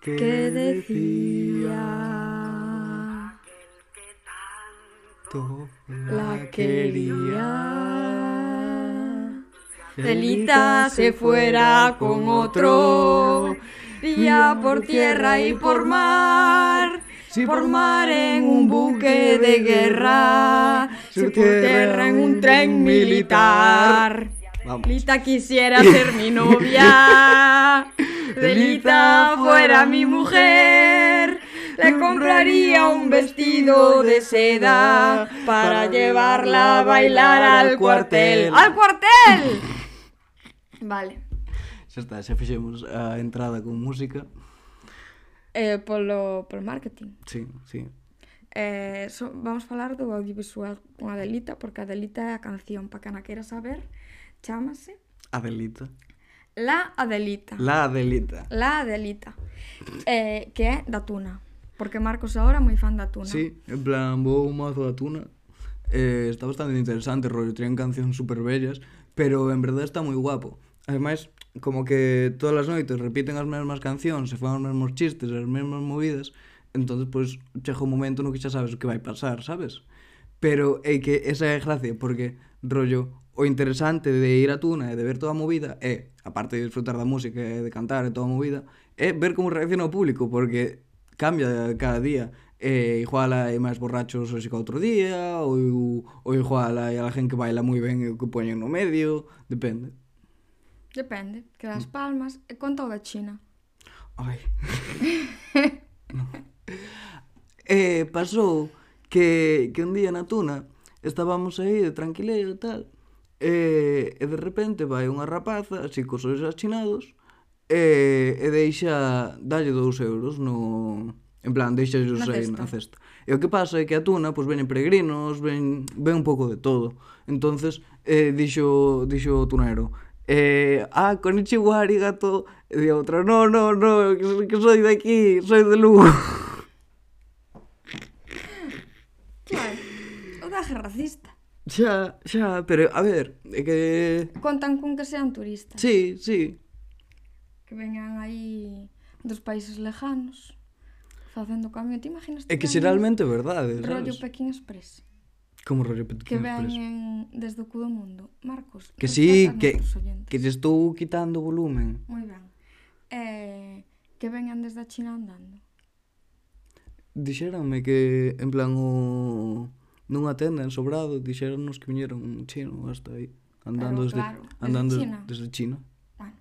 que decía To- la quería. Delita se fuera con otro, día por tierra y por mar. Sí, por mar en un buque de guerra, si por tierra en un tren militar. Vamos. Lita quisiera ser mi novia. Delita fuera mi mujer. Le compraría un vestido de seda para llevarla a bailar al cuartel. ¡Al cuartel! Vale. Xa está, xa fixemos a entrada con música. Eh, polo, polo marketing. Sí, sí. Eh, so, vamos falar do audiovisual con Adelita, porque Adelita é a canción, para que na queira saber, Chámase Adelita. La Adelita. La Adelita. La Adelita. Eh, Que é da Tuna Porque Marcos agora é moi fan da Tuna Sí, en plan, vou un mazo da Tuna eh, Está bastante interesante, rollo Tienen cancións super bellas Pero en verdade está moi guapo. Ademais, como que todas as noites repiten as mesmas cancións, se fan os mesmos chistes, as mesmas movidas, entonces pois pues, chega un momento no que xa sabes o que vai pasar, sabes? Pero é que esa é a gracia, porque rollo o interesante de ir a Tuna e de ver toda a movida é, aparte de disfrutar da música e de cantar e toda a movida, é ver como reacciona o público, porque cambia cada día. E igual hai máis borrachos hoxe que outro día, ou, ou igual hai a gente que baila moi ben e o que poñen no medio, depende. Depende, que das mm. palmas e conta o da China. Ai. no. eh, pasou que, que un día na tuna estábamos aí de tranquileo e tal, E, e de repente vai unha rapaza, así cos olhos achinados, e, e deixa, dalle dous euros no... En plan, deixa os aí na cesta. E o que pasa é que a tuna, pois pues, venen peregrinos, ven, ven un pouco de todo. entonces eh, dixo, dixo o tunero, eh, ah, konnichiwa, arigato, e di outra, no, no, no, que, que soy de aquí, soy de Lugo. Claro, o daje racista. Xa, xa, pero a ver, é que... Contan con que sean turistas. Sí, sí. Que veñan aí dos países lejanos facendo cambio. Te imaginas? É que xeralmente verdade, sabes? Rollo Pekín Express. Como rollo Pekín que Express? Que veñen desde o cu do mundo. Marcos, que sí, que, que te estou quitando volumen. Moi ben. Eh, que veñan desde a China andando. Dixéronme que, en plan, o nunha tenda en Sobrado dixeronnos que viñeron un chino hasta aí andando Pero, claro, desde, andando desde China. Desde China. Bueno.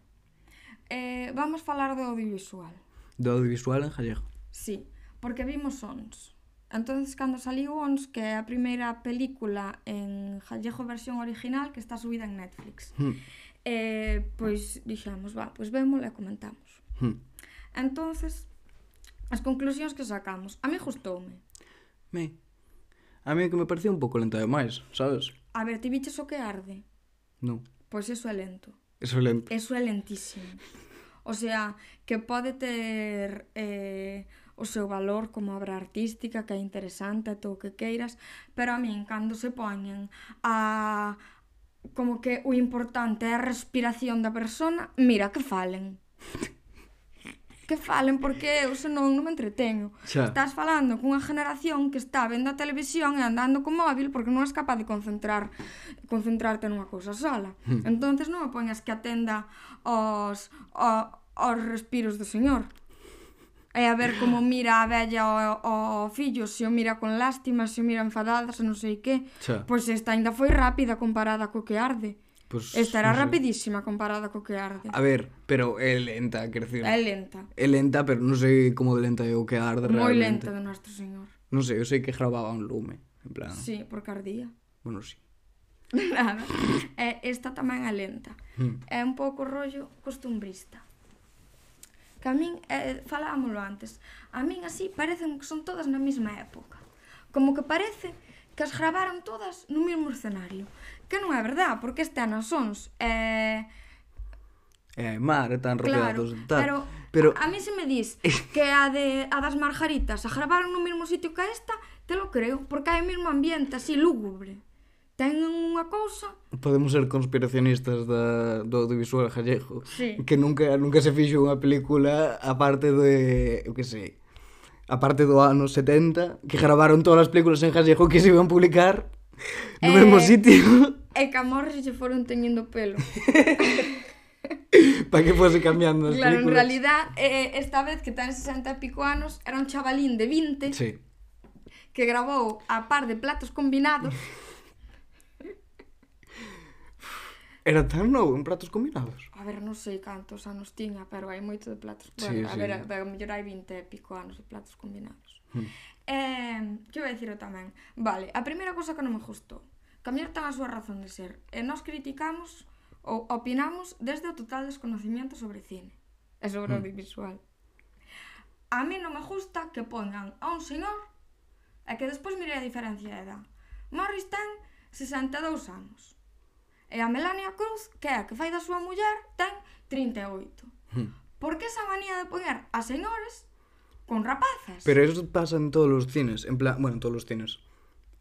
Eh, vamos falar do audiovisual. Do audiovisual en gallego. Sí, porque vimos Ons. Entonces, cando saliu Ons, que é a primeira película en gallego versión original que está subida en Netflix. Hmm. Eh, pois dixemos, va, pois vémola e comentamos. Hmm. Entonces, as conclusións que sacamos. A mí gustoume. Me. A mí que me parecía un pouco lenta demais, sabes? A ver, ti viches o que arde? Non. Pois eso é lento. Eso é lento. Eso é lentísimo. O sea, que pode ter eh, o seu valor como obra artística, que é interesante, todo o que queiras, pero a min, cando se poñen a como que o importante é a respiración da persona, mira que falen que falen porque eu senón non me entreteño. Xa. Estás falando cunha generación que está vendo a televisión e andando co móvil porque non es capaz de concentrar concentrarte nunha cousa sola. Hmm. Entonces non me poñas que atenda os, os, os respiros do señor. E a ver como mira a vella o, o fillo, se o mira con lástima, se o mira enfadada, se non sei que. Xa. Pois esta ainda foi rápida comparada co que arde. Pues, Estará no sé. rapidísima comparada co que arde. A ver, pero é lenta quer crecer. É lenta. É lenta, pero non sei como de lenta é o que arde Muy realmente. Moi lenta de Nuestro Señor. Non sei, eu sei que grababa un lume, en plan. Sí, porque ardía. Bueno, sí. Nada. eh, esta tamén é lenta. Hmm. É un pouco rollo costumbrista. Que a min, eh, falámoslo antes, a min así parecen que son todas na mesma época. Como que parece que as gravaron todas no mesmo escenario. Que non é verdad, porque este ano sons eh, É mar, é tan claro, rodeados tal. Pero, pero... A, a mí se me dis que a, de, a das margaritas a gravaron no mesmo sitio que esta, te lo creo, porque hai o mesmo ambiente así lúgubre. Ten unha cousa... Podemos ser conspiracionistas da, do audiovisual gallego. Sí. Que nunca, nunca se fixo unha película aparte de, eu que sei, a parte do ano 70, que gravaron todas as películas en gallego que se iban publicar no eh, mesmo sitio. E Camorra se foron teñendo pelo. Para que fose cambiando as claro, películas. Claro, en realidad, eh, esta vez que ten 60 e pico anos, era un chavalín de 20 sí. que grabou a par de platos combinados Era tan novo en platos combinados? A ver, non sei cantos anos tiña, pero hai moito de platos... Bueno, sí, a sí. ver, a, a mellor hai 20 e pico anos de platos combinados. Hmm. Eh, que vou dicir tamén? Vale, a primeira cosa que non me gustou. Cambiar tan a súa razón de ser. E nós criticamos ou opinamos desde o total desconocimiento sobre cine e sobre hmm. audiovisual. A mí non me gusta que pongan a un señor e que despois mire a diferencia de edad. Morris ten 62 anos E a Melania Cruz, que é a que fai da súa muller, ten 38. Hmm. Por que esa manía de poñer a señores con rapazas? Pero eso pasa en todos os cines, en plan, bueno, en todos os cines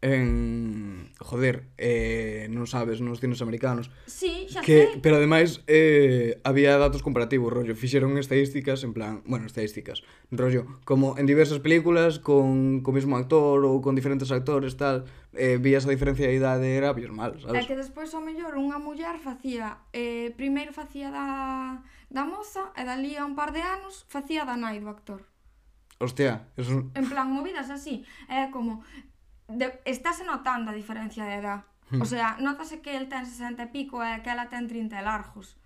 en joder, eh, non sabes, nos cines americanos. Sí, xa que, sei. Pero ademais eh, había datos comparativos, rollo, fixeron estadísticas en plan, bueno, estadísticas, rollo, como en diversas películas con co mismo actor ou con diferentes actores tal, eh, vías a diferencia de idade era pior mal, sabes? É que despois ao mellor unha muller facía, eh, primeiro facía da, da moza e dali a un par de anos facía da nai do actor. Hostia, eso... En plan, movidas así. É como, de, estáse notando a diferencia de edad. Hmm. O sea, hmm. notase que el ten 60 e pico e que ela ten 30 e largos.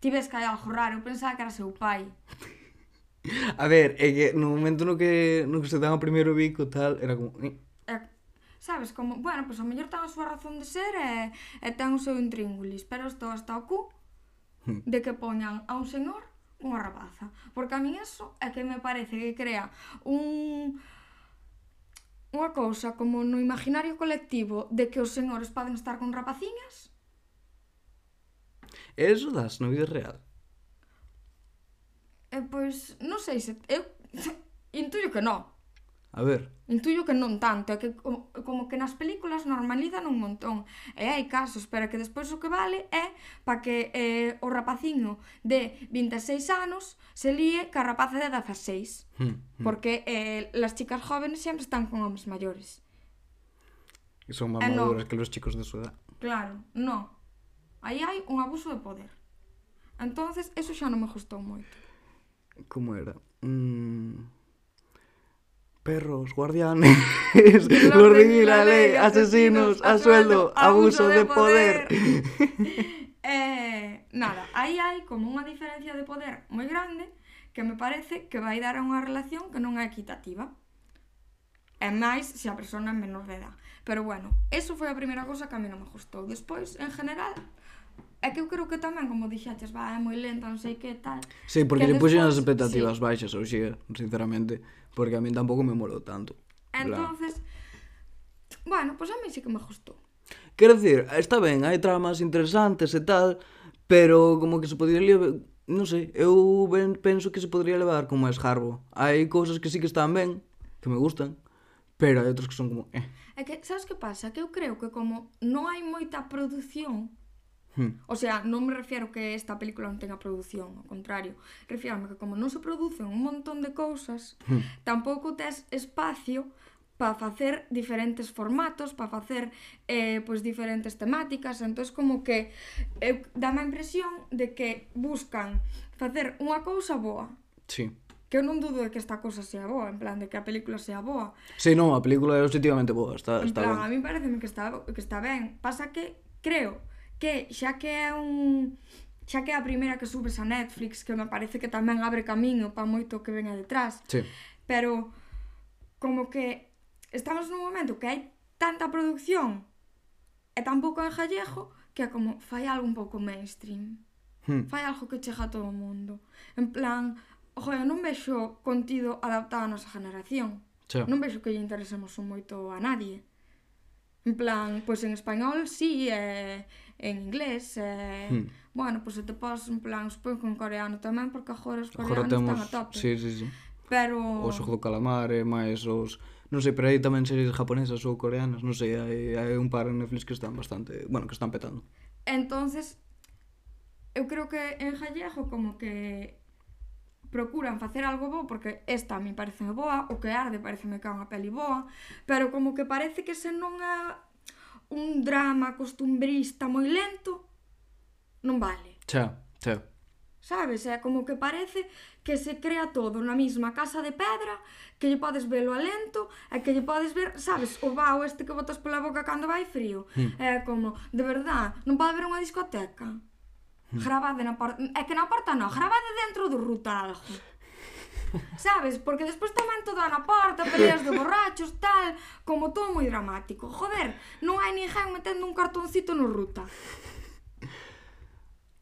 Ti ves que hai algo raro, eu pensaba que era seu pai. A ver, é que no momento no que, no que se dan o primeiro bico tal, era como... Eh". É, sabes, como, bueno, pois pues, a mellor ten a súa razón de ser e, e ten o seu intríngulis, pero estou hasta o cu hmm. de que poñan a un señor unha rapaza. Porque a min eso é que me parece que crea un unha cousa como no imaginario colectivo de que os senhores poden estar con rapaciñas? Eso das na vida real? E, pois, non sei se... Eu intuyo que non. A ver. Intuyo que non tanto, é que como que nas películas normalizan un montón. E hai casos, pero que despois o que vale é pa que eh, o rapaciño de 26 anos se líe ca rapaza de 16. Hmm, hmm. Porque eh, las chicas jóvenes sempre están con homes maiores. E son máis maduras no, que los chicos de su edad. Claro, no. Aí hai un abuso de poder. Entonces, eso xa non me gustou moito. Como era? Mm perros, guardianes, los de la ley, ley, asesinos, a sueldo, abuso de poder. eh, nada, aí hai como unha diferencia de poder moi grande que me parece que vai dar a unha relación que non é equitativa. E máis se a persona é menor de edad. Pero bueno, eso foi a primeira cousa que a mí non me gustou. Despois, en general, É que eu creo que tamén, como dixaches, va, é moi lenta, non sei que tal. Sí, porque que lle puxen as expectativas sí. baixas, ou sea, sinceramente porque a mí tampouco me molou tanto. Entonces, bueno, pois pues a mí sí que me gustou. Quero dicir, está ben, hai tramas interesantes e tal, pero como que se podría levar, non sei, eu ben, penso que se podría levar con máis jarbo. Hai cousas que sí que están ben, que me gustan, pero hai outras que son como... Eh. É que, sabes que pasa? Que eu creo que como non hai moita produción, Hmm. O sea, non me refiero que esta película non tenga produción, ao contrario. Refiérome que como non se producen un montón de cousas, hmm. tampouco tes espacio para facer diferentes formatos, para facer eh, pois diferentes temáticas, entón como que eh, dame a impresión de que buscan facer unha cousa boa. Sí. Que eu non dudo de que esta cousa sea boa, en plan de que a película sea boa. Sí, non, a película é objetivamente boa, está, en está plan, ben. A mí parece que está, que está ben. Pasa que creo que xa que é un xa que é a primeira que subes a Netflix, que me parece que tamén abre camiño para moito que venga detrás. Sí. Pero como que estamos nun momento que hai tanta produción e tan pouco en gallego que é como fai algo un pouco mainstream. Hmm. Fai algo que chega a todo o mundo. En plan, joder, non vexo contido adaptado á nosa generación. Sí. Non vexo que lle interesemos moito a nadie. En plan, pois pues en español sí, eh, en inglés e, hmm. bueno, pois pues, te pos en plan supón con coreano tamén porque agora os coreanos agora temos... están a tope sí, sí, sí. pero o xogo do calamar e máis os non sei, pero hai tamén series japonesas ou coreanas non sei, hai, hai un par en Netflix que están bastante bueno, que están petando entonces eu creo que en gallego como que procuran facer algo bo porque esta a mi parece boa, o que arde pareceme que é unha peli boa, pero como que parece que se non a un drama costumbrista moi lento non vale. Xa, xa. Sabes, é como que parece que se crea todo na mesma casa de pedra, que lle podes velo a lento, e que lle podes ver, sabes, o vao este que botas pola boca cando vai frío. Mm. É como, de verdad, non pode haber unha discoteca. Mm. Gravade na porta, é que na porta non, gravade dentro do rutalgo sabes? Porque despois tamén todo na porta, peleas de borrachos, tal, como todo moi dramático. Joder, non hai ninguén metendo un cartoncito no ruta.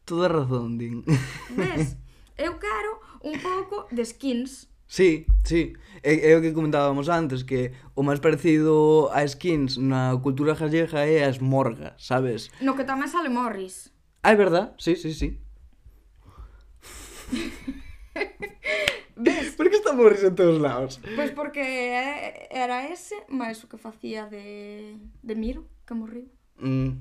Toda razón, din. Ves? Eu quero un pouco de skins, Sí, sí. É, é o que comentábamos antes que o máis parecido a skins na cultura gallega é as esmorga, sabes? No que tamén sale Morris. Ah, é verdad? Sí, sí, sí. Ves? Por que estamos morris en todos lados? Pois pues porque eh, era ese máis o que facía de, de Miro, que morriu. Mm.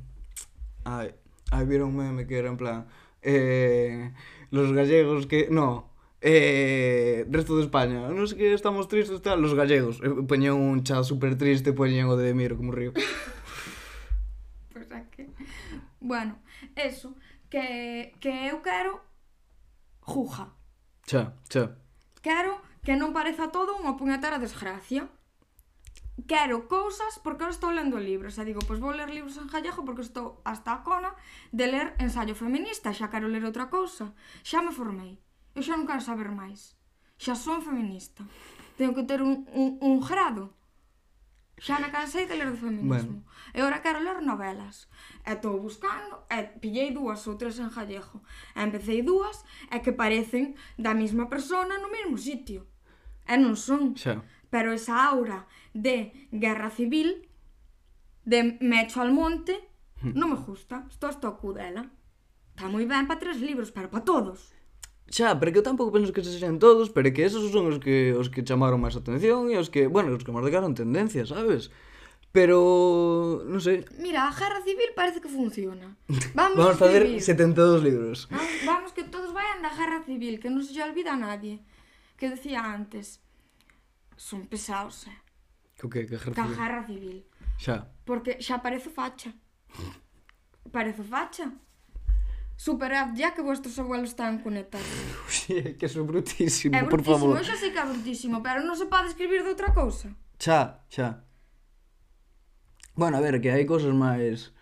Ai, ai, vieron un meme que era en plan... Eh, los gallegos que... No, eh, resto de España, non sei que estamos tristes, tal, los gallegos. Eh, poñen un chat super triste, poñen o de Miro como río. pois é que... Bueno, eso, que, que eu quero juja. Xa, xa. Quero que non pareza todo unha puñetera desgracia. Quero cousas porque eu estou lendo libros. E digo, pois vou ler libros en gallego porque estou hasta a cona de ler ensayo feminista. Xa quero ler outra cousa. Xa me formei. Eu xa non quero saber máis. Xa son feminista. Tenho que ter un, un, un grado. Xa na cansei de ler de feminismo. Bueno. E ora quero ler novelas. E estou buscando, e pillei dúas ou tres en gallego. E empecéi dúas, e que parecen da mesma persona no mesmo sitio. E non son. Xa. Pero esa aura de guerra civil, de me echo al monte, non me gusta. Estou hasta o cu dela. Está moi ben para tres libros, pero para todos. Xa, pero que eu tampouco penso que se sean todos, pero que esos son os que os que chamaron máis atención e os que, bueno, os que marcaron tendencia, sabes? Pero, non sei. Mira, a Guerra Civil parece que funciona. Vamos, Vamos facer 72 libros. Vamos, vamos que todos vayan da Guerra Civil, que non se lle olvida a nadie. Que decía antes, son pesados, eh? Co que? Que Guerra Civil? Guerra Civil. Xa. Porque xa parezo facha. Parezo facha superad ya que vuestros abuelos están conectados. Uxe, que eso é brutísimo, é brutísimo, por favor. É sei que é brutísimo, pero non se pode escribir de outra cousa. Xa, xa. Bueno, a ver, que hai cousas máis...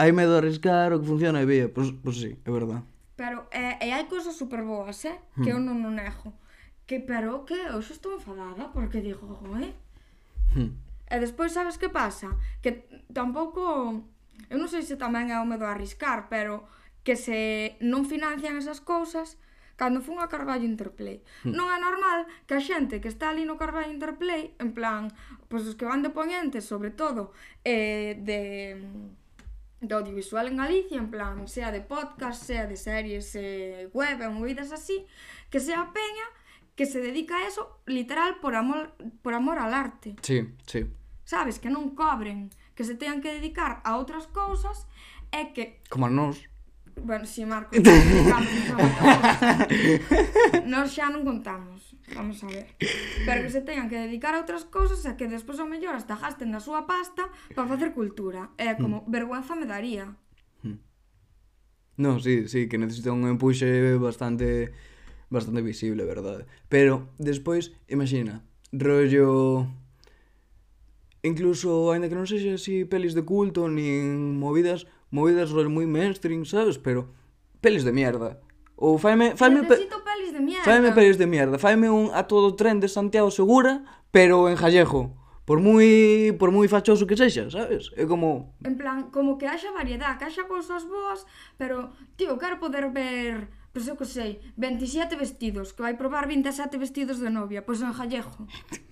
Hai medo a arriscar, o que funciona e vía, pois, pois sí, é verdad. Pero e, e hai cousas super boas, eh? Hmm. Que eu non o nego. Que, pero que eu xa estou enfadada porque digo. Eh? Hmm. E despois sabes que pasa? Que tampouco Eu non sei se tamén é o medo a arriscar, pero que se non financian esas cousas, cando fun a Carballo Interplay. Hmm. Non é normal que a xente que está ali no Carballo Interplay, en plan, pois os que van de poñente, sobre todo, eh, de de audiovisual en Galicia, en plan, sea de podcast, sea de series, eh, web, en movidas así, que sea peña que se dedica a eso literal por amor por amor al arte. Sí, sí. Sabes, que non cobren, que se tean que dedicar a outras cousas e que... Como a nós. Bueno, si, sí, Marco, nós xa non contamos, vamos a ver. Pero que se teñan que dedicar a outras cousas e que despois ao mellor hasta gasten na súa pasta para facer cultura. É como, mm. vergüenza me daría. Mm. No, sí, sí, que necesita un empuxe bastante bastante visible, verdade. Pero despois, imagina, rollo Incluso, aínda que non sexa así pelis de culto, nin movidas, movidas rollo moi mainstream, sabes? Pero pelis de mierda. Ou faime, faime pe... pelis de mierda. Faime pelis de mierda. Faime un a todo tren de Santiago Segura, pero en Jallejo. Por moi por moi fachoso que sexa, sabes? É como En plan, como que haxa variedade, que haxa cousas boas, pero tío, quero poder ver Pois eu que sei, 27 vestidos, que vai probar 27 vestidos de novia, pois en Jallejo.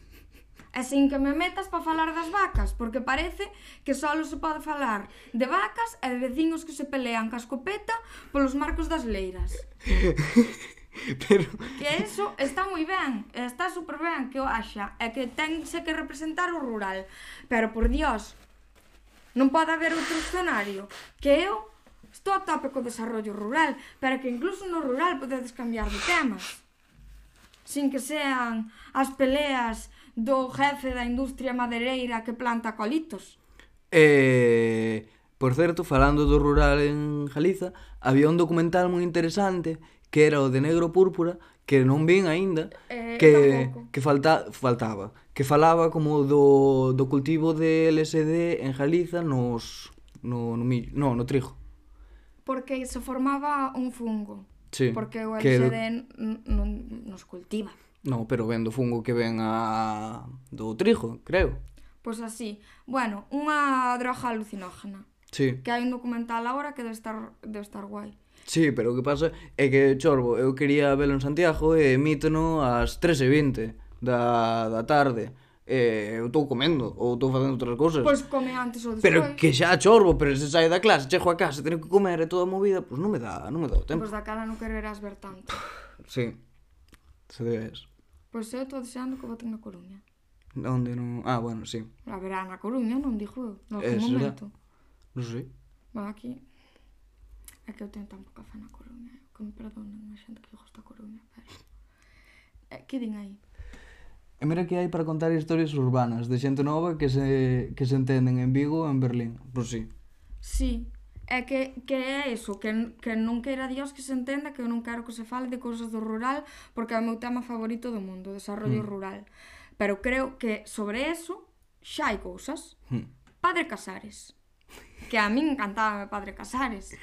E sin que me metas para falar das vacas, porque parece que só se pode falar de vacas e de vecinos que se pelean ca escopeta polos marcos das leiras. Pero... Que eso está moi ben, está super ben que o haxa, e que tense que representar o rural. Pero, por dios, non pode haber outro escenario que eu estou a tope co desarrollo rural, pero que incluso no rural podedes cambiar de temas. Sin que sean as peleas do jefe da industria madereira que planta colitos. Eh, por certo, falando do rural en Galiza, había un documental moi interesante que era o de Negro Púrpura, que non vin aínda, eh, que, tampouco. que falta, faltaba, que falaba como do, do cultivo de LSD en Galiza nos, no, no, millo, no, no trigo. Porque se formaba un fungo. Sí, porque o LSD que... non nos cultiva. Non, pero vendo fungo que ven a... do trigo, creo. Pois así. Bueno, unha droga alucinógena. Sí. Que hai un documental agora que debe estar, debe estar guai. Sí, pero o que pasa é que, chorbo, eu quería velo en Santiago e emítono ás 3 e 20 da, da tarde eh, eu estou comendo ou estou facendo outras cousas. Pois come antes ou despois. Pero que xa chorbo, pero se saio da clase, chego a casa, teño que comer e toda a movida, pois non me dá, non me dá o tempo. Pois da cara non quererás ver tanto. sí. Se debes. Pois eu estou deseando que voten na Coruña. Onde non... Ah, bueno, sí. A verá, na Coruña non dixo eu. No eh, algún momento. Non sei. Va, aquí... É que eu teño tan pouca fe na Coruña. Eh, que me perdonen a xente que gosta a Coruña, pero... É, que din aí? E mira que hai para contar historias urbanas de xente nova que se, que se entenden en Vigo ou en Berlín. Pois sí. Sí, é que, que é iso, que, que non queira Dios que se entenda que eu non quero que se fale de cousas do rural porque é o meu tema favorito do mundo, o desarrollo mm. rural. Pero creo que sobre eso xa hai cousas. Mm. Padre Casares, que a min encantaba Padre Casares.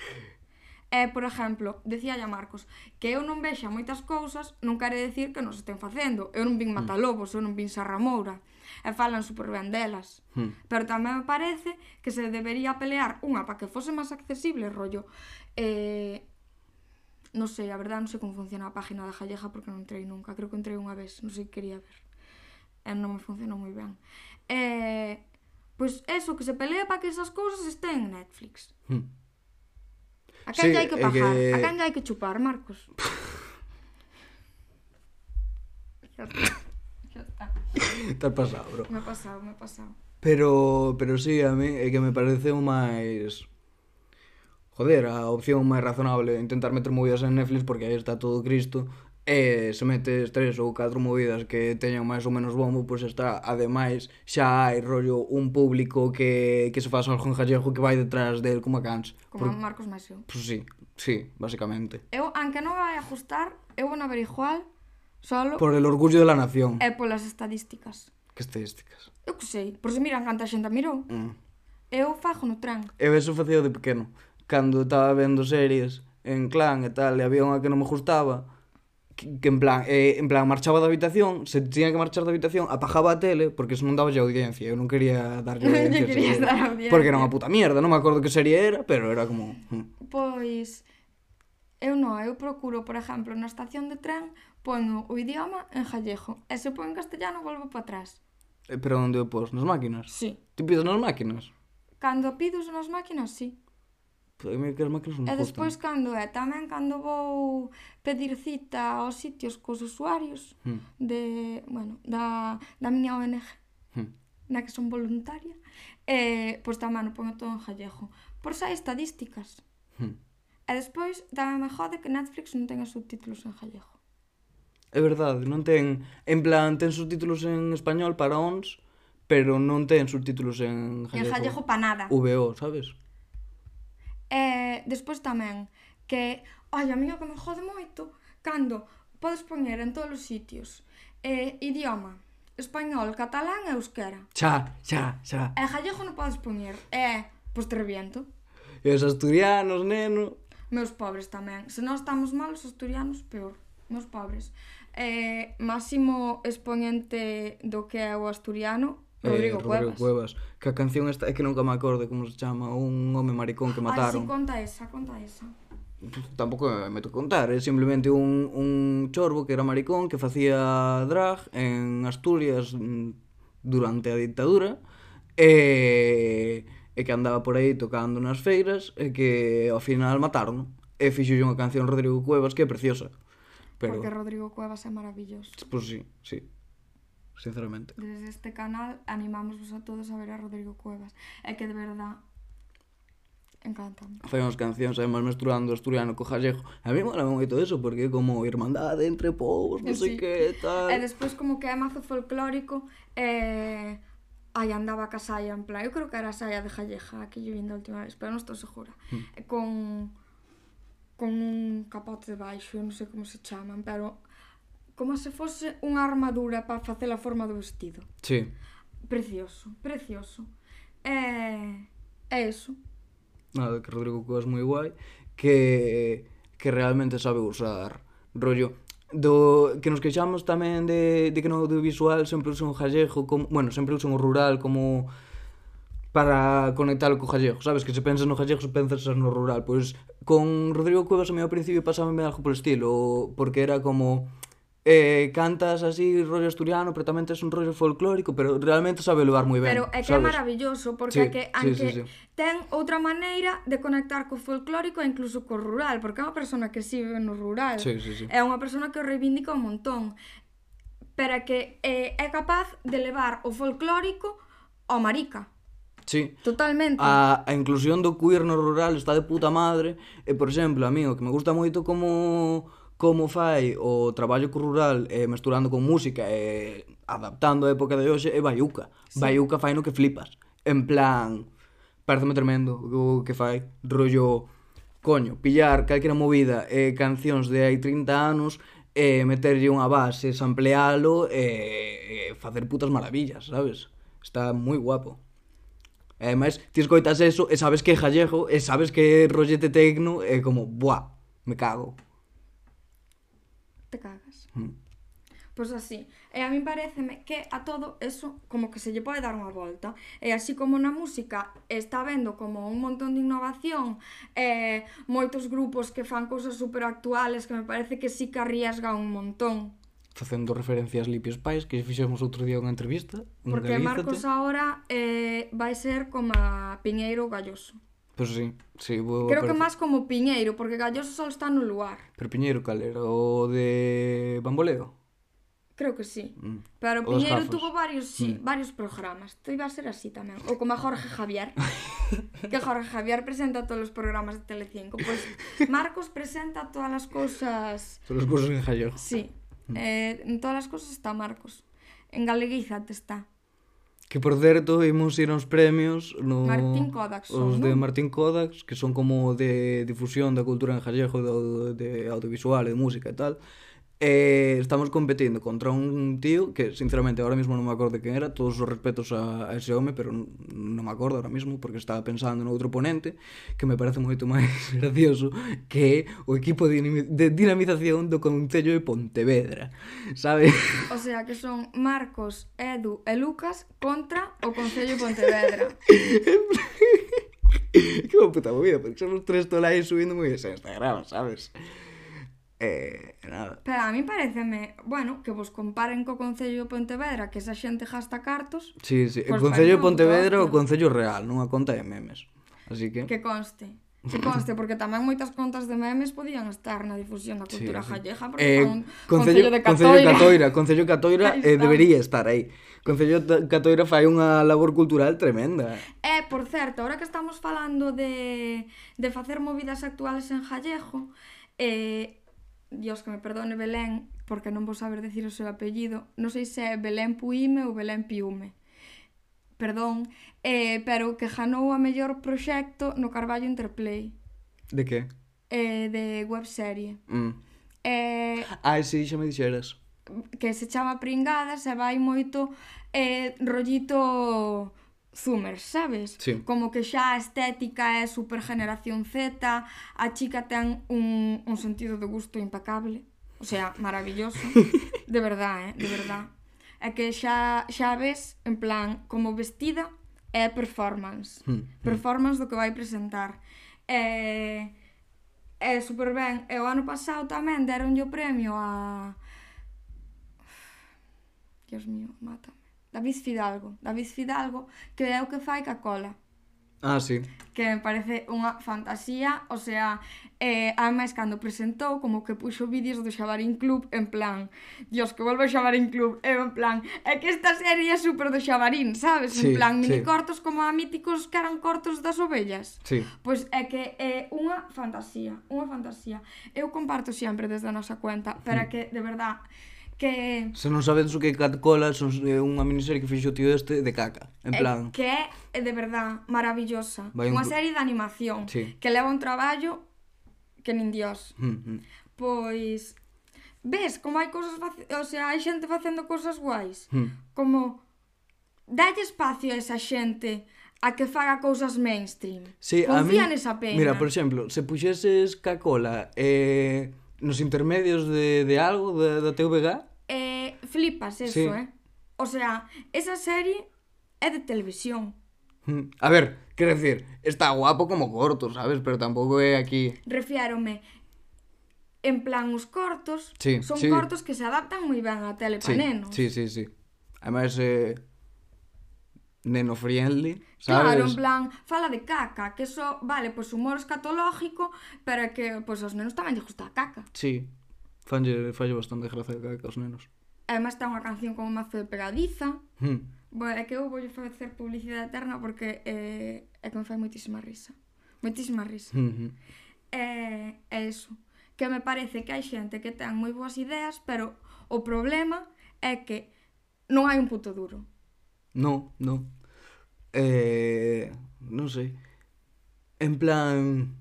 E, por exemplo, decía a Marcos que eu non vexa moitas cousas non quere decir que non se estén facendo. Eu non vin mm. matalobos, eu non vin sarramoura. Mm e falan super ben delas. Hmm. Pero tamén me parece que se debería pelear unha para que fose máis accesible, rollo. Eh, non sei, a verdade non sei como funciona a página da Jalleja porque non entrei nunca. Creo que entrei unha vez, non sei que quería ver. E non me funcionou moi ben. Eh, pois eso, que se pelea para que esas cousas estén en Netflix. Hmm. A quen sí, hai que pagar? Que... A quen hai que chupar, Marcos? ya está. Ya está. Te has pasado, bro. Me ha pasado, me ha pasado. Pero, pero sí, a mí é que me parece o máis... Joder, a opción máis razonable intentar meter movidas en Netflix porque aí está todo Cristo e se metes tres ou catro movidas que teñan máis ou menos bombo, pois está, ademais, xa hai rollo un público que, que se faz algo en gallego que vai detrás del como a cans. Como Por... Marcos Masio. Pois sí, sí, basicamente. Eu, aunque non vai ajustar, eu vou na ver igual Solo. Por el orgullo de la nación. E polas estadísticas. Que estadísticas? Eu que sei, por se miran canta xente mirou. Mm. Eu fajo no tren. Eu eso facía de pequeno. Cando estaba vendo series en clan e tal, e había unha que non me gustaba, que, que en plan, eh, en plan marchaba da habitación, se tiña que marchar da habitación, apagaba a tele, porque eso non daba audiencia, eu non quería darlle audiencia, dar audiencia. Porque era unha puta mierda, non me acordo que serie era, pero era como... Mm. Pois... Pues Eu non, eu procuro, por exemplo, na estación de tren, poño o idioma en gallego, e se pon en castellano volvo para atrás. Eh, pero onde o pos? Nas máquinas? Sí. Ti pides nas máquinas? Cando pidos nas máquinas, sí. Pois pero que as máquinas non E despois cando é, tamén cando vou pedir cita aos sitios cos usuarios hmm. de, bueno, da, da miña ONG, hmm. na que son voluntaria, eh, pois tamén o pongo todo en gallego. Por xa estadísticas. Hmm. E despois tamén me jode que Netflix non tenga subtítulos en galego. É verdade, non ten... En plan, ten subtítulos en español para ONS, pero non ten subtítulos en galego. En galego pa nada. VO, sabes? E despois tamén que... Ai, a mí o que me jode moito cando podes poñer en todos os sitios eh, idioma español, catalán e euskera. Xa, xa, xa. E gallego non podes poñer. E, eh, pois te reviento. E os asturianos, neno meus pobres tamén. Se non estamos mal, os asturianos, peor. Meus pobres. Eh, máximo exponente do que é o asturiano, eh, Rodrigo, eh, Rodrigo Cuevas. Cuevas. Que a canción esta é que nunca me acordo como se chama, un home maricón que mataron. Ah, sí, conta esa, conta esa tampouco me to contar, é simplemente un, un chorbo que era maricón que facía drag en Asturias mm, durante a dictadura e e que andaba por aí tocando nas feiras e que ao final mataron. E fixo unha canción Rodrigo Cuevas que é preciosa pero... porque Rodrigo Cuevas é maravilloso. Pois pues sí, sí. Sinceramente. Desde este canal animamos a todos a ver a Rodrigo Cuevas. É que de verdad encantan fai unhas cancións además mesturando asturiano co gallego. A mí mola moito eso porque é como irmandade entre povos non eh, sí. sei que tal. E despois como que é mazo folclórico eh aí andaba ca saia en plan, eu creo que era a saia de Jalleja que lle vin da última vez, pero non estou segura. Mm. Con con un capote de baixo, non sei como se chaman, pero como se fose unha armadura para facer a forma do vestido. Sí. Precioso, precioso. É, é eso. Nada, que Rodrigo Cuevas moi guai, que, que realmente sabe usar rollo do que nos queixamos tamén de, de que no audiovisual sempre usan o gallego como, bueno, sempre usan o rural como para conectalo co gallego, sabes? Que se pensas no gallego, se pensas no rural. Pois con Rodrigo Cuevas a mí ao principio pasábame algo por estilo, porque era como eh, cantas así rollo asturiano, pero tamén tes un rollo folclórico, pero realmente sabe levar moi ben. Pero é que sabes? é maravilloso, porque sí, que, sí, sí, sí. ten outra maneira de conectar co folclórico e incluso co rural, porque é unha persona que si vive no rural, sí, sí, sí. é unha persona que o reivindica un montón, pero que eh, é capaz de levar o folclórico ao marica. Sí. Totalmente. A, a inclusión do queer no rural está de puta madre, e por exemplo, a mí o que me gusta moito como como fai o traballo rural eh, mesturando con música e eh, adaptando a época de hoxe é Baiuca. Sí. Baiuca fai no que flipas. En plan, pareceme tremendo o que fai, rollo coño, pillar calquera movida e eh, cancións de hai 30 anos e eh, meterlle unha base, samplealo e eh, facer putas maravillas, sabes? Está moi guapo. E ademais, ti escoitas eso e sabes que é gallego e sabes que é rollete tecno e como, buah, me cago te cagas. Mm. Pois así. E a min pareceme que a todo eso como que se lle pode dar unha volta. E así como na música está vendo como un montón de innovación, eh, moitos grupos que fan cousas super actuales que me parece que sí que arriesga un montón. Facendo referencias Lipios Pais, que fixemos outro día unha entrevista. Porque Marcos agora eh, vai ser como a Piñeiro Galloso. Pois sí, sí, vou Creo que máis como Piñeiro, porque Galloso só está no lugar. Pero Piñeiro cal era? O de Bamboleo? Creo que sí. Mm. Pero o Piñeiro tuvo varios, sí, mm. varios programas. Isto iba a ser así tamén. O como a Jorge Javier. que Jorge Javier presenta todos os programas de Telecinco. Pois pues Marcos presenta todas as cousas... Todas as cousas en gallego. Sí. Mm. Eh, en todas as cousas está Marcos. En galeguízate está. Que por certo, imos ir aos premios no... Martín Kodax son, Os de non? Martín Kodax, que son como de difusión da cultura en gallego, de, de audiovisual, de música e tal E estamos competindo contra un tío que, sinceramente, ahora mismo non me acordo quen era, todos os respetos a, a ese home, pero non me acordo ahora mismo porque estaba pensando no outro ponente que me parece moito máis gracioso que é o equipo de, de dinamización do Concello de Pontevedra, sabe? O sea, que son Marcos, Edu e Lucas contra o Concello de Pontevedra. que unha puta movida, porque son os tres tolais subindo moi ese Instagram, sabes? Eh, nada. Pero a mí pareceme, bueno, que vos comparen co Concello de Pontevedra, que esa xente gasta cartos. Sí, sí, pois o Concello de Pontevedra o Concello Real, non a conta de memes. Así que Que conste. Que conste, porque tamén moitas contas de memes podían estar na difusión da cultura sí, gallega porque eh, un Concello, Concello de Catoira. Concello Catoira, Concello Catoira eh, debería estar aí. Concello Catoira fai unha labor cultural tremenda. Eh, por certo, ahora que estamos falando de, de facer movidas actuales en gallego, eh, Dios que me perdone Belén, porque non vou saber decir o seu apellido, non sei se é Belén Puime ou Belén Piume. Perdón, eh, pero que ganou a mellor proxecto no Carballo Interplay. De que? Eh, de webserie. Mm. Eh, ah, si, sí, xa me dixeras. Que se chama Pringadas e vai moito eh, rollito Summers, sabes? Sí. Como que xa a estética é super generación Z, a chica ten un, un sentido do gusto impecable, o sea, maravilloso, de verdad, eh, de verdad. É que xa, xa ves, en plan, como vestida, é performance. Hmm. hmm. Performance do que vai presentar. É, é super ben. E o ano pasado tamén deronlle o premio a... Dios mío, mata. David Fidalgo. David Fidalgo, que é o que fai ca cola. Ah, sí. Que me parece unha fantasía, o sea, eh, ademais cando presentou, como que puxo vídeos do Xabarín Club en plan, Dios, que volve o Xabarín Club, e en plan, é que esta serie é super do Xabarín, sabes? Sí, en plan, sí. mini cortos como a míticos que eran cortos das ovellas. Sí. Pois é que é unha fantasía, unha fantasía. Eu comparto sempre desde a nosa cuenta, para mm. que, de verdade, que... Se non sabedes o que é Catcola, é eh, unha miniserie que fixo o tío este de caca, en eh, plan... É que é de verdad maravillosa. Vai un... Unha serie de animación sí. que leva un traballo que nin dios. Mm -hmm. Pois... Ves como hai cousas, faci... o sea, hai xente facendo cousas guais. Mm. Como dalle espacio a esa xente a que faga cousas mainstream. Sí, Confía a mí... nesa pena. Mira, por exemplo, se puxeses Cacola eh nos intermedios de, de algo da, da TVG. Eh, flipas eso, sí. eh. O sea, esa serie é de televisión. Mm. A ver, quero decir, está guapo como corto, sabes? Pero tampouco é aquí... Refiérome, en plan, os cortos sí, son sí. cortos que se adaptan moi ben á tele sí, para nenos. Sí, sí, sí. Además, eh, neno friendly, sabes? Claro, en plan, fala de caca, que eso, vale, pois pues, humor escatológico, pero é que, pois, pues, aos nenos tamén lle gusta a caca. Sí, fanlle, falle bastante gracia a caca aos nenos. Además, está unha canción como mazo de pegadiza. Hmm. Bueno, é que eu vou facer publicidade eterna porque eh, é que me fai moitísima risa. Moitísima risa. Mm -hmm. eh, é eso. Que me parece que hai xente que ten moi boas ideas, pero o problema é que non hai un puto duro. No, no. Eh, non sei. En plan,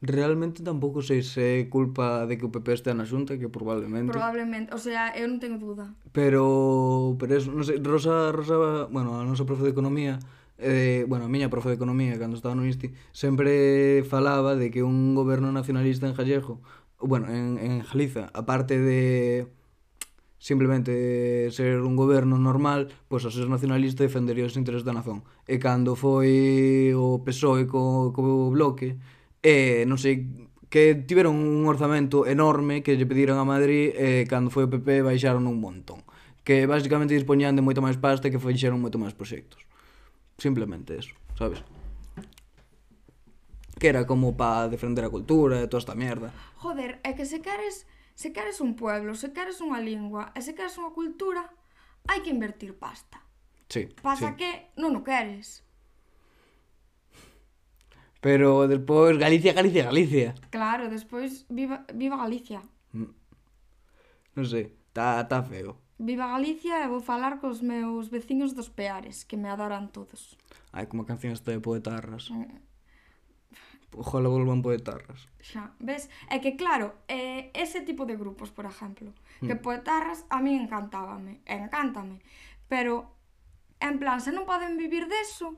realmente tampouco sei se é culpa de que o PP este na xunta, que probablemente. Probablemente, o sea, eu non tengo duda. Pero, pero es, non sei, Rosa, Rosa, bueno, a nosa profe de economía, eh, bueno, a miña profe de economía cando estaba no ISTI, sempre falaba de que un goberno nacionalista en Gallego, bueno, en, en Jaliza, aparte de simplemente ser un goberno normal, pois ao ser nacionalista defendería os intereses da nación. E cando foi o PSOE co, co bloque, e non sei que tiveron un orzamento enorme que lle pediron a Madrid e cando foi o PP baixaron un montón que basicamente dispoñían de moito máis pasta e que fixeron moito máis proxectos simplemente eso, sabes? que era como para defender a cultura e toda esta mierda joder, é que se queres Se queres un pueblo, se queres unha lingua e se queres unha cultura, hai que invertir pasta. Sí, Pasa sí. que non o queres. Pero despois Galicia, Galicia, Galicia. Claro, despois viva, viva Galicia. Mm. Non sei, tá, tá feo. Viva Galicia e vou falar cos meus veciños dos Peares, que me adoran todos. Ai, como canción esta de poetarras. Mm. Ojalá volvan poetarras. Xa, ves? É que claro, eh, ese tipo de grupos, por exemplo, mm. que hmm. poetarras a mí encantábame, encántame, pero en plan, se non poden vivir deso,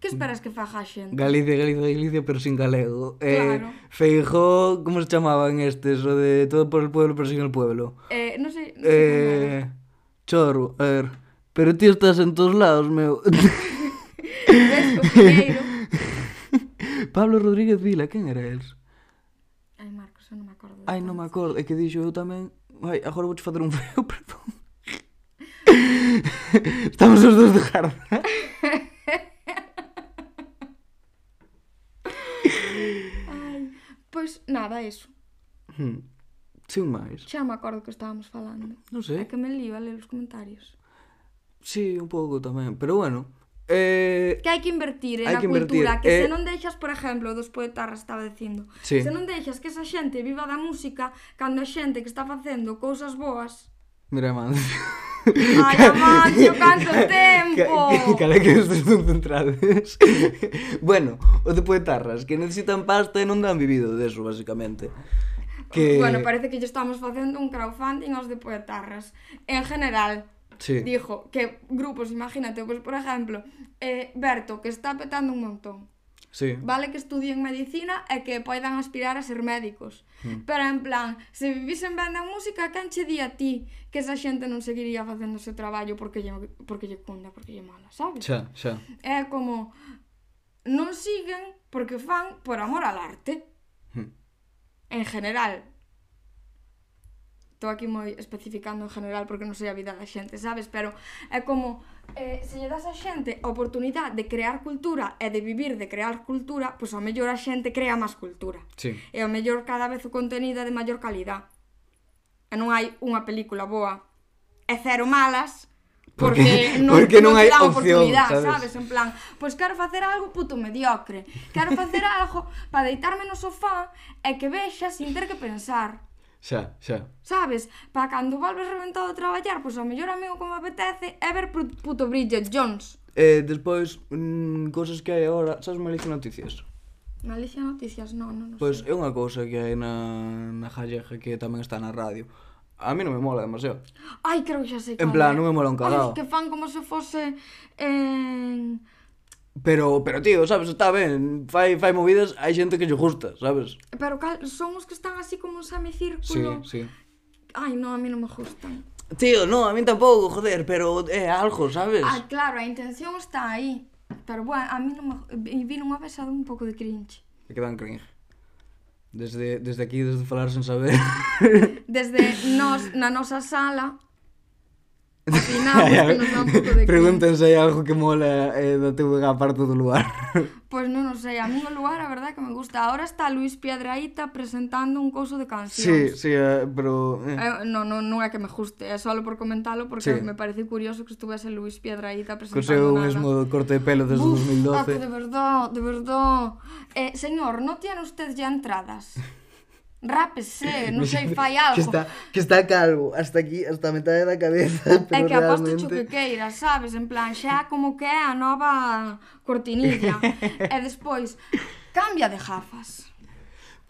Que esperas que faja a xente? Galicia, Galicia, Galicia, pero sin galego. Eh, claro. Eh, Feijó, como se chamaban estes? O de todo por el pueblo, pero sin el pueblo. Eh, non sei... No eh, chorro, a ver. Pero ti estás en todos lados, meu. Ves, Pablo Rodríguez Vila, quen era el? Ai, Marcos, eu non me acordo. Ai, non me acordo. É que dixo eu tamén... Ai, agora vou facer un feo, perdón. Estamos os dos de jarda. Ai, pois nada, eso. Hmm. Sin máis. Xa me acordo que estábamos falando. Non sei. É que me lío a ler os comentarios. Sí, un pouco tamén, pero bueno. Eh, que hai que invertir en a cultura, que eh, se non deixas, por exemplo, dos poetarras estaba dicindo, sí. se non deixas que esa xente viva da música, cando a xente que está facendo cousas boas... Mira, man. Ai, Amancio, canto tempo! Cala que estes son centrales. bueno, o de poetarras, que necesitan pasta e non dan vivido deso, basicamente que... Bueno, parece que lle estamos facendo un crowdfunding aos de poetarras. En general, sí. dijo que grupos, imagínate, pues por exemplo, eh, Berto, que está petando un montón. Sí. Vale que estudien medicina e que poidan aspirar a ser médicos. Mm. Pero en plan, se vivisen ben da música, quen che di a ti que esa xente non seguiría facendo o seu traballo porque lle, porque lle cunda, porque lle mala, sabes? Xa, xa. É como, non siguen porque fan por amor al arte. Mm. En general, estou aquí moi especificando en general porque non sei a vida da xente, sabes? Pero é como eh, se lle das a xente a oportunidade de crear cultura e de vivir de crear cultura, pois ao mellor a xente crea máis cultura. Sí. E ao mellor cada vez o contenido é de maior calidad. E non hai unha película boa e cero malas, porque, porque, non, porque non, non hai opción, sabes? sabes? En plan, pois quero facer algo puto mediocre, quero facer algo para deitarme no sofá e que vexa sin ter que pensar. Xa, xa. Sabes? Pa cando volves reventado a traballar, pois pues, o mellor amigo como apetece é ver puto Bridget Jones. Eh, despois, mm, cosas que hai agora, sabes Malicia Noticias? Malicia Noticias, non, non, non Pois pues, é unha cousa que hai na, na Jalleja que tamén está na radio. A mí non me mola demasiado. Ai, creo que xa sei En plan, non me mola un cagado. Ai, que fan como se fose... Eh Pero, pero tío, sabes, está ben. Fai, fai movidas, hai xente que lle gusta, sabes? Pero cal, son os que están así como un semicírculo Sí, sí. Ai, non, a mí non me gustan. Tío, no, a mí tampouco, joder, pero é eh, algo, sabes? Ah, claro, a intención está aí. Pero, bueno, a mí non me... Vino unha vez un pouco de cringe. Que dan cringe. Desde, desde aquí, desde falar sen saber. Desde nos, na nosa sala Opinamos, que nos dá un pouco de Pregúntense aí algo que mola eh, da TVG aparte do lugar. Pois pues non o sei, a mí o lugar a verdade que me gusta. Ahora está Luis Piedraíta presentando un couso de cancións. Sí, sí, eh, pero... Eh. Eh, non, non, non é que me guste, é só por comentalo porque sí. me parece curioso que estuvese Luis Piedraíta presentando Conseguiu nada. Mesmo corte de pelo desde Uf, 2012. Ah, que de verdad, de verdad. Eh, señor, non tiene usted ya entradas? rápese, non sei, fai algo. Que está, que está calvo, hasta aquí, hasta a metade da cabeza. Pero é que realmente... aposto que queira, sabes? En plan, xa como que é a nova cortinilla. e despois, cambia de gafas.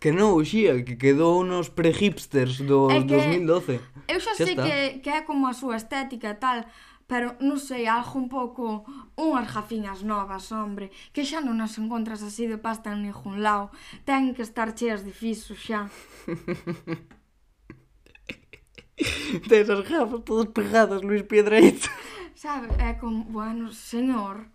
Que non, xía, que quedou nos pre-hipsters do é que 2012. Eu xa, xa sei está. que, que é como a súa estética e tal, pero non sei, algo un pouco unhas gafiñas novas, hombre, que xa non as encontras así de pasta en ningún lado. Ten que estar cheas de fiso xa. Tes as gafas todas pegadas, Luis Piedreito. Sabe, é como, bueno, señor,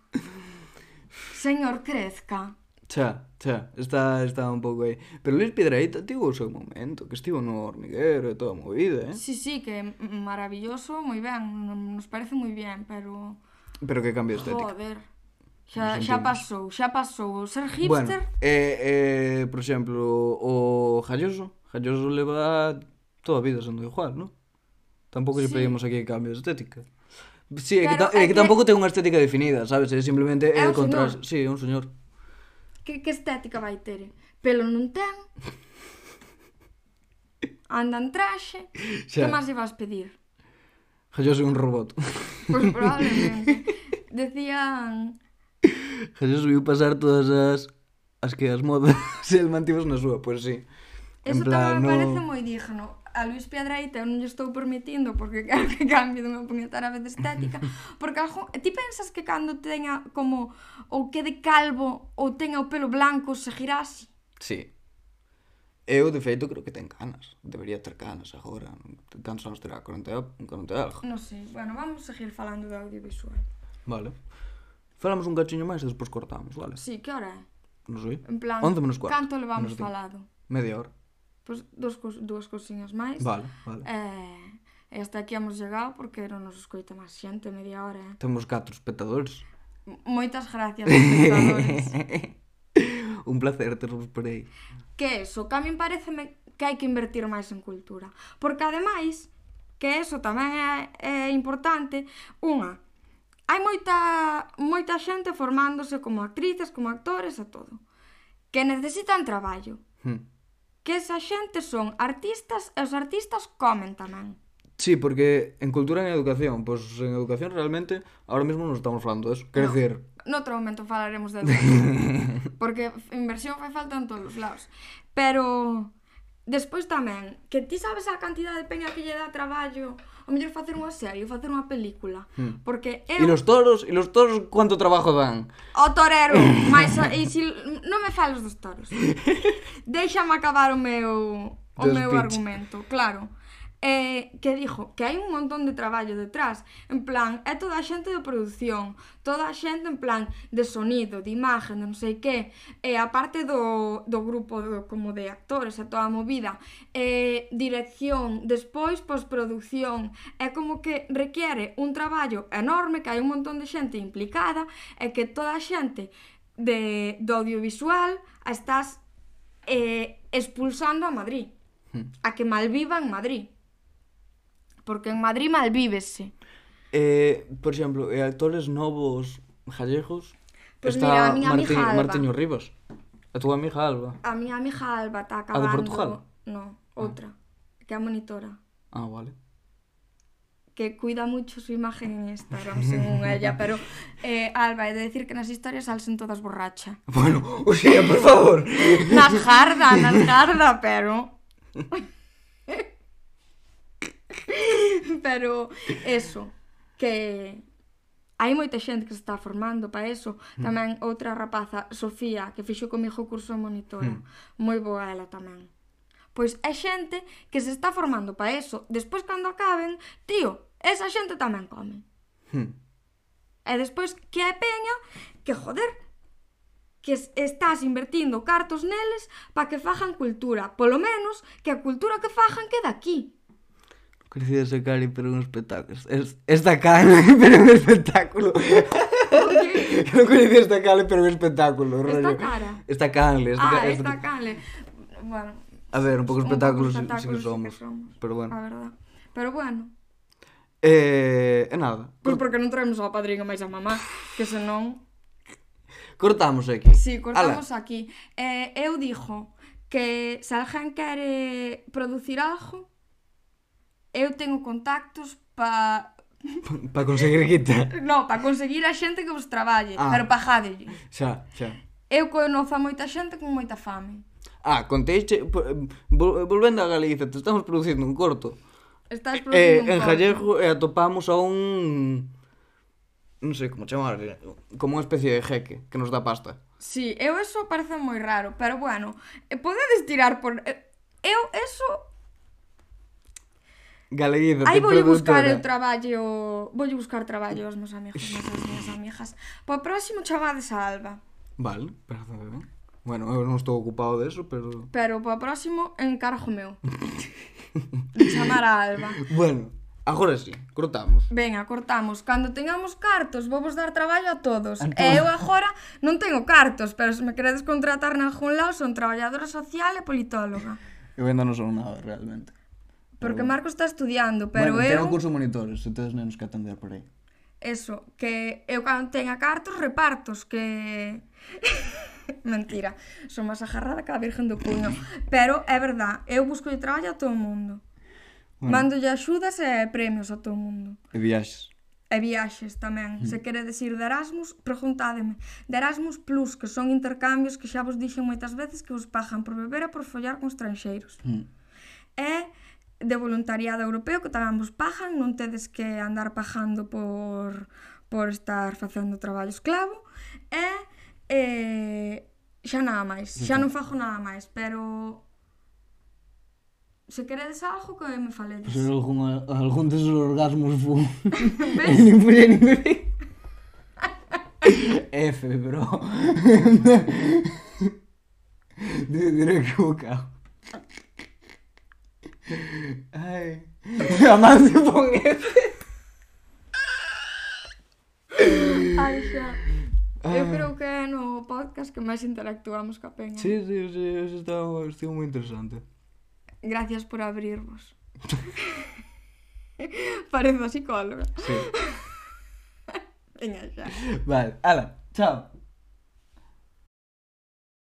señor crezca. Xa, xa, está, está un pouco aí Pero Luis Piedraíta tivo o seu momento Que estivo no hormiguero e toda a movida, eh? Sí, sí, que maravilloso, moi ben Nos parece moi ben, pero... Pero que cambio estético Joder, xa, xa pasou, xa pasou Ser hipster Bueno, eh, eh, por exemplo, o Jalloso Jalloso leva toda a vida sendo igual, non? Tampouco sí. pedimos aquí cambio de estética Sí, é que, é que, que tampouco ten unha estética definida, sabes? É simplemente é o contraste. Sí, é un señor que, que estética vai ter? Pelo non ten. Anda en traxe. Xa. Que máis lle vas pedir? Yo soy un robot. Pois probablemente. Decían... Jesús viu pasar todas as as que as modas el mantivos na súa, pois pues, sí. Eso en plan, tamén me no... parece moi digno a Luis Piedraíta eu non lle estou permitindo porque quero que cambie dunha puñetara vez estética, porque ajo, ti pensas que cando teña como ou quede calvo ou teña o pelo blanco seguirá así? Sí. Eu, de feito, creo que ten canas. Debería ter canas agora. Canso anos terá 40, 40 algo. Non sei. Bueno, vamos seguir falando de audiovisual. Vale. Falamos un cachiño máis e despois cortamos, vale? Sí, que hora é? Non sei. En plan, 11 menos 4. Canto levamos menos falado? Media hora. Pois dos, dúas cousinhas máis. Vale, vale. Eh, e hasta aquí hemos chegado porque non nos escoita máis xente media hora. Eh? Temos catro espectadores. M Moitas gracias, espectadores. Un placer tervos por aí. Que eso, que a min pareceme que hai que invertir máis en cultura. Porque ademais, que eso tamén é, é importante, unha, hai moita, moita xente formándose como actrices, como actores e todo, que necesitan traballo. Hmm que esa xente son artistas e os artistas comen tamén. Sí, porque en cultura e en educación, pois pues, en educación realmente ahora mesmo non estamos falando de eso. Quer no, decir... Noutro momento falaremos de porque inversión fai falta en todos os lados. Pero despois tamén, que ti sabes a cantidad de peña que lle dá traballo o mellor facer unha serie, ou facer unha película. Hmm. Porque eu... E los toros, e los toros cuánto trabajo dan? O torero, máis... e si... Non me falas dos toros. Déixame acabar o meu... O Just meu pitch. argumento, claro eh, que dixo que hai un montón de traballo detrás, en plan, é toda a xente de produción, toda a xente en plan de sonido, de imaxe, de non sei que, e eh, a parte do, do grupo do, como de actores, a toda a movida, eh, dirección, despois postproducción, é como que requiere un traballo enorme, que hai un montón de xente implicada, e que toda a xente de, do audiovisual estás eh, expulsando a Madrid, hmm. a que malviva en Madrid porque en Madrid malvívese. Eh, por exemplo, e actores novos gallegos pues está mira, a miña Martín, amiga Alba. Martiño Rivas. A túa amiga Alba. A miña amiga Alba está acabando. A de Portugal? No, ah. outra, ah. que é a monitora. Ah, vale que cuida mucho su imagen en Instagram, según ella, pero eh, Alba, he de decir que nas historias salsen todas borracha. Bueno, o sea, por favor. Nas jarda, nas jarda, pero... pero eso, que hai moita xente que se está formando para eso. Hmm. Tamén outra rapaza, Sofía, que fixo comigo o curso de monitora. Mm. Moi boa ela tamén. Pois é xente que se está formando para eso. Despois, cando acaben, tío, esa xente tamén come. Mm. E despois que é peña que, joder, que estás invertindo cartos neles para que fajan cultura. Polo menos que a cultura que fajan queda aquí. Coincides a Cari pero un espectáculo. Es, esta Cali pero un espectáculo. non coñecía esta Cali pero un espectáculo. Rollo. Esta cara. Esta Cali. Esta, ah, esta, esta Cali. Bueno. A ver, un pouco espectáculos sí, sí que somos. Que somos. Pero bueno. A verdad. Pero bueno. Eh, eh, nada. Pois pues porque non traemos ao padrinho máis a mamá, que senón... Cortamos aquí. Sí, cortamos Ala. aquí. Eh, eu dixo que se alguén quere producir algo, eu tengo contactos pa Para conseguir guita. No, para conseguir a xente que vos traballe, ah. pero para jadelle. Xa, xa. Eu conozo a moita xente con moita fame. Ah, conteixe, volvendo a Galiza, te estamos producindo un corto. Estás eh, producindo eh, un en corto. En Gallego e atopamos a un... Non sei como chamar, como unha especie de jeque que nos dá pasta. Sí, eu eso parece moi raro, pero bueno, eh, podedes tirar por... Eu eso Galeguido, Aí vou buscar o traballo Vou buscar traballo aos meus amigos Aos as minhas amigas Po próximo chamades a Alba. Vale, perfecto ben. Bueno, eu non estou ocupado deso, pero... Pero po próximo encargo meu. De chamar a Alba. Bueno, agora sí, cortamos. Venga, cortamos. Cando tengamos cartos, vou vos dar traballo a todos. E eu agora non tengo cartos Pero se me queredes contratar na algún lado Son traballadora social e politóloga. Eu ainda non son nada, realmente. Porque Marco Marcos está estudiando, pero bueno, eu... Ten un curso de monitores, se tedes nenos que atender por aí. Eso, que eu cando tenha cartos, repartos, que... Mentira, son máis agarrada que a Virgen do Cuño. Pero é verdad, eu busco de traballo a todo o mundo. Bueno. Mándolle axudas e premios a todo o mundo. E viaxes. E viaxes tamén. Mm. Se queredes ir de Erasmus, preguntádeme. De Erasmus Plus, que son intercambios que xa vos dixen moitas veces que vos pagan por beber e por follar con estranxeiros. Mm. E de voluntariado europeo que tamén vos pagan, non tedes que andar pagando por, por estar facendo traballo esclavo e eh, xa nada máis, xa non fago nada máis, pero se queredes algo que me faledes. Se algún, algún deses orgasmos fu. Ves? ni pulle ni pulle. F, bro. De, de, de, Ay. Jamás se ponga Ai, xa. Eu creo que é no podcast que máis interactuamos ca peña. Sí, sí, sí, eso está, está moi interesante. Gracias por abrirvos. Parezo psicóloga. Sí. Venga, xa. Vale, ala, chao.